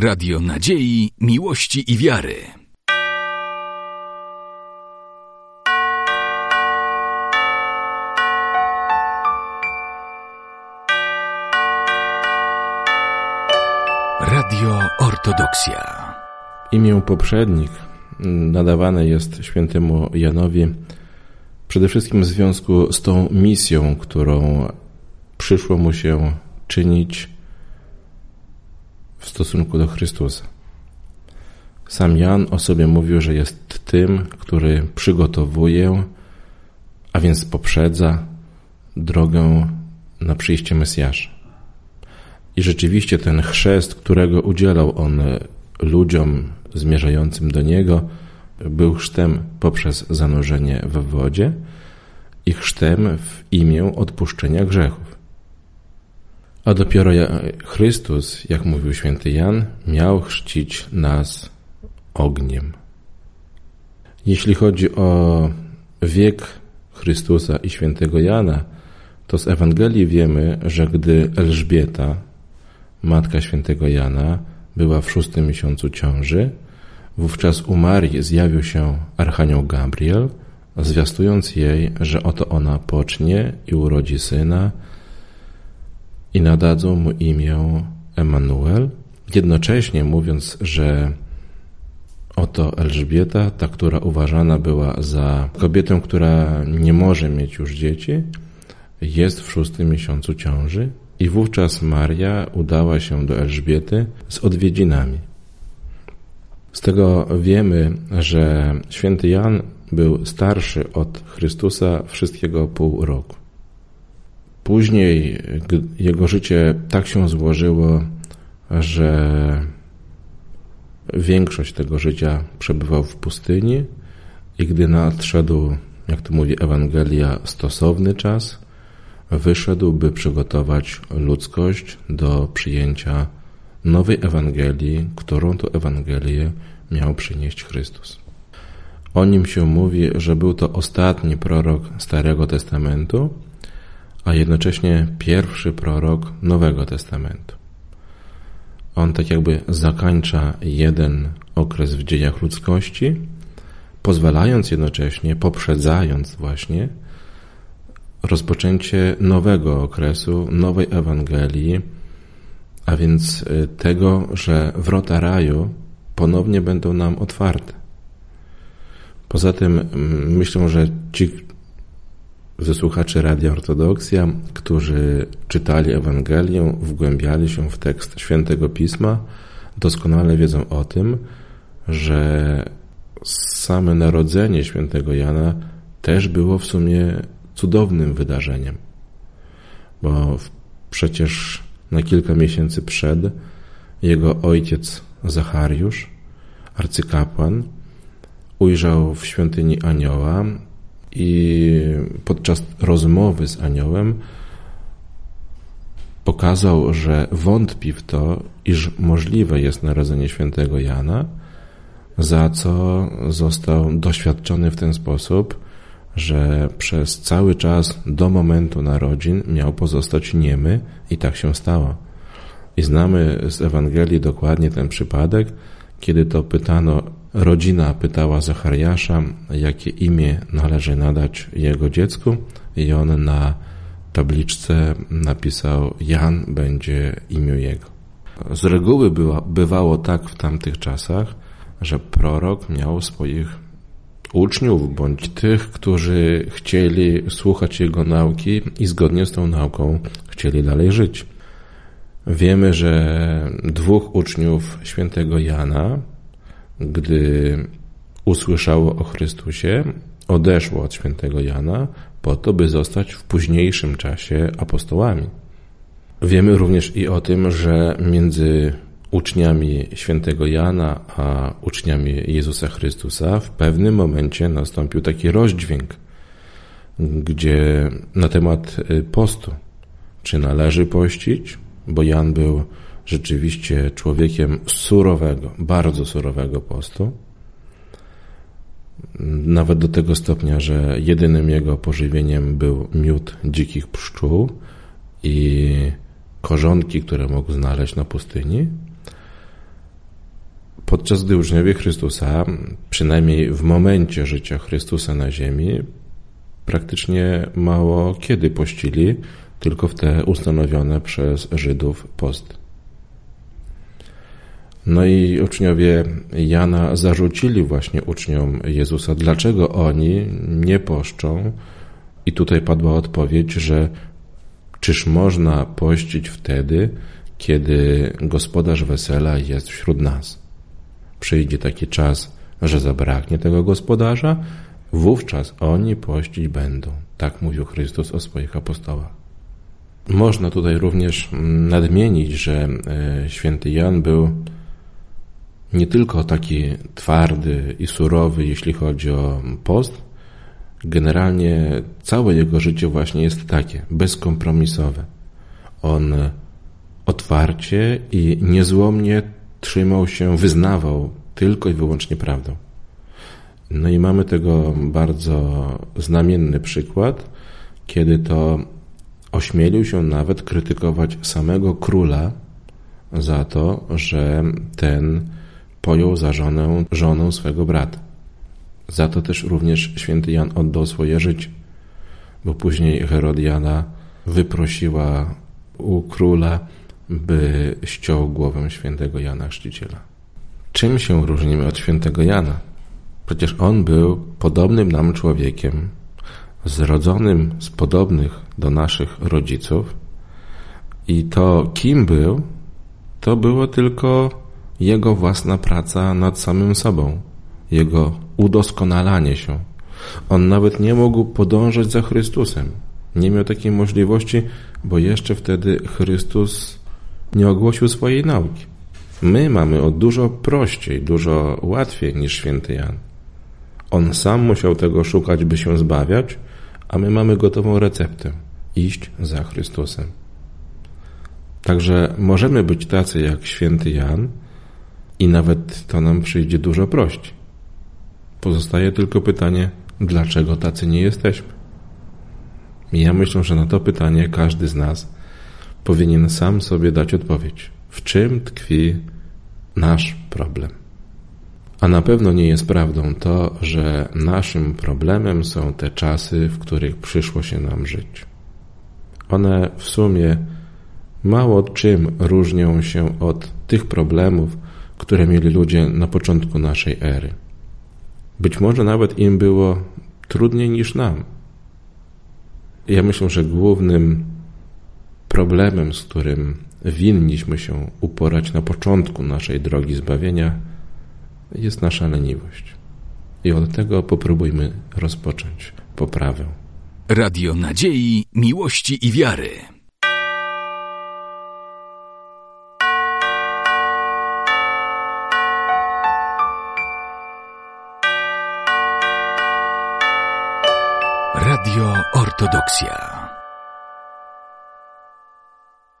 Radio Nadziei, Miłości i Wiary. Radio Ortodoksja. Imię poprzednik nadawane jest świętemu Janowi przede wszystkim w związku z tą misją, którą przyszło mu się czynić w stosunku do Chrystusa. Sam Jan o sobie mówił, że jest tym, który przygotowuje, a więc poprzedza drogę na przyjście Mesjasza. I rzeczywiście ten chrzest, którego udzielał on ludziom zmierzającym do Niego, był chrztem poprzez zanurzenie w wodzie i chrztem w imię odpuszczenia grzechów. A dopiero Chrystus, jak mówił święty Jan, miał chrzcić nas ogniem. Jeśli chodzi o wiek Chrystusa i świętego Jana, to z Ewangelii wiemy, że gdy Elżbieta, matka świętego Jana, była w szóstym miesiącu ciąży, wówczas u Marii zjawił się Archanioł Gabriel, zwiastując jej, że oto ona pocznie i urodzi syna i nadadzą mu imię Emanuel, jednocześnie mówiąc, że oto Elżbieta, ta, która uważana była za kobietę, która nie może mieć już dzieci, jest w szóstym miesiącu ciąży i wówczas Maria udała się do Elżbiety z odwiedzinami. Z tego wiemy, że święty Jan był starszy od Chrystusa wszystkiego pół roku. Później jego życie tak się złożyło, że większość tego życia przebywał w pustyni i gdy nadszedł, jak to mówi Ewangelia, stosowny czas, wyszedł, by przygotować ludzkość do przyjęcia nowej Ewangelii, którą to Ewangelię miał przynieść Chrystus. O nim się mówi, że był to ostatni prorok Starego Testamentu, a jednocześnie pierwszy prorok Nowego Testamentu. On tak jakby zakańcza jeden okres w dziejach ludzkości, pozwalając jednocześnie, poprzedzając właśnie rozpoczęcie nowego okresu, nowej Ewangelii, a więc y, tego, że wrota raju ponownie będą nam otwarte. Poza tym mm, myślę, że ci ze słuchaczy Radia Ortodoksja, którzy czytali Ewangelię, wgłębiali się w tekst Świętego Pisma, doskonale wiedzą o tym, że same narodzenie świętego Jana też było w sumie cudownym wydarzeniem, bo przecież na kilka miesięcy przed jego ojciec Zachariusz, arcykapłan, ujrzał w świątyni anioła i podczas rozmowy z aniołem pokazał, że wątpi w to, iż możliwe jest narodzenie świętego Jana, za co został doświadczony w ten sposób, że przez cały czas do momentu narodzin miał pozostać niemy i tak się stało. I znamy z Ewangelii dokładnie ten przypadek, kiedy to pytano, rodzina pytała Zachariasza, jakie imię należy nadać jego dziecku i on na tabliczce napisał Jan będzie imię jego. Z reguły była, bywało tak w tamtych czasach, że prorok miał swoich uczniów bądź tych, którzy chcieli słuchać jego nauki i zgodnie z tą nauką chcieli dalej żyć. Wiemy, że dwóch uczniów świętego Jana, gdy usłyszało o Chrystusie, odeszło od świętego Jana po to, by zostać w późniejszym czasie apostołami. Wiemy również i o tym, że między uczniami świętego Jana a uczniami Jezusa Chrystusa w pewnym momencie nastąpił taki rozdźwięk, gdzie na temat y, postu, czy należy pościć, bo Jan był rzeczywiście człowiekiem surowego, bardzo surowego postu, nawet do tego stopnia, że jedynym jego pożywieniem był miód dzikich pszczół i korzonki, które mógł znaleźć na pustyni, Podczas gdy uczniowie Chrystusa, przynajmniej w momencie życia Chrystusa na ziemi, praktycznie mało kiedy pościli, tylko w te ustanowione przez Żydów post. No i uczniowie Jana zarzucili właśnie uczniom Jezusa, dlaczego oni nie poszczą. I tutaj padła odpowiedź, że czyż można pościć wtedy, kiedy gospodarz wesela jest wśród nas. Przyjdzie taki czas, że zabraknie tego gospodarza, wówczas oni pościć będą. Tak mówił Chrystus o swoich apostołach. Można tutaj również nadmienić, że e, święty Jan był nie tylko taki twardy i surowy, jeśli chodzi o post, generalnie całe jego życie właśnie jest takie, bezkompromisowe. On otwarcie i niezłomnie trzymał się, wyznawał tylko i wyłącznie prawdą. No i mamy tego bardzo znamienny przykład, kiedy to ośmielił się nawet krytykować samego króla za to, że ten pojął za żonę, żonę swego brata. Za to też również święty Jan oddał swoje życie, bo później Herodiana wyprosiła u króla, by ściął głowę świętego Jana Chrzciciela. Czym się różnimy od świętego Jana? Przecież on był podobnym nam człowiekiem, zrodzonym z podobnych do naszych rodziców, i to, kim był, to było tylko jego własna praca nad samym sobą, jego udoskonalanie się. On nawet nie mógł podążać za Chrystusem. Nie miał takiej możliwości, bo jeszcze wtedy Chrystus nie ogłosił swojej nauki. My mamy o dużo prościej, dużo łatwiej niż święty Jan. On sam musiał tego szukać, by się zbawiać, a my mamy gotową receptę iść za Chrystusem. Także możemy być tacy jak święty Jan, i nawet to nam przyjdzie dużo prościej. Pozostaje tylko pytanie, dlaczego tacy nie jesteśmy? Ja myślę, że na to pytanie każdy z nas powinien sam sobie dać odpowiedź. W czym tkwi nasz problem? A na pewno nie jest prawdą to, że naszym problemem są te czasy, w których przyszło się nam żyć. One w sumie mało czym różnią się od tych problemów, które mieli ludzie na początku naszej ery. Być może nawet im było trudniej niż nam. Ja myślę, że głównym problemem, z którym winniśmy się uporać na początku naszej drogi zbawienia, jest nasza leniwość. I od tego popróbujmy rozpocząć poprawę. Radio Nadziei, Miłości i Wiary. Ortodoksja.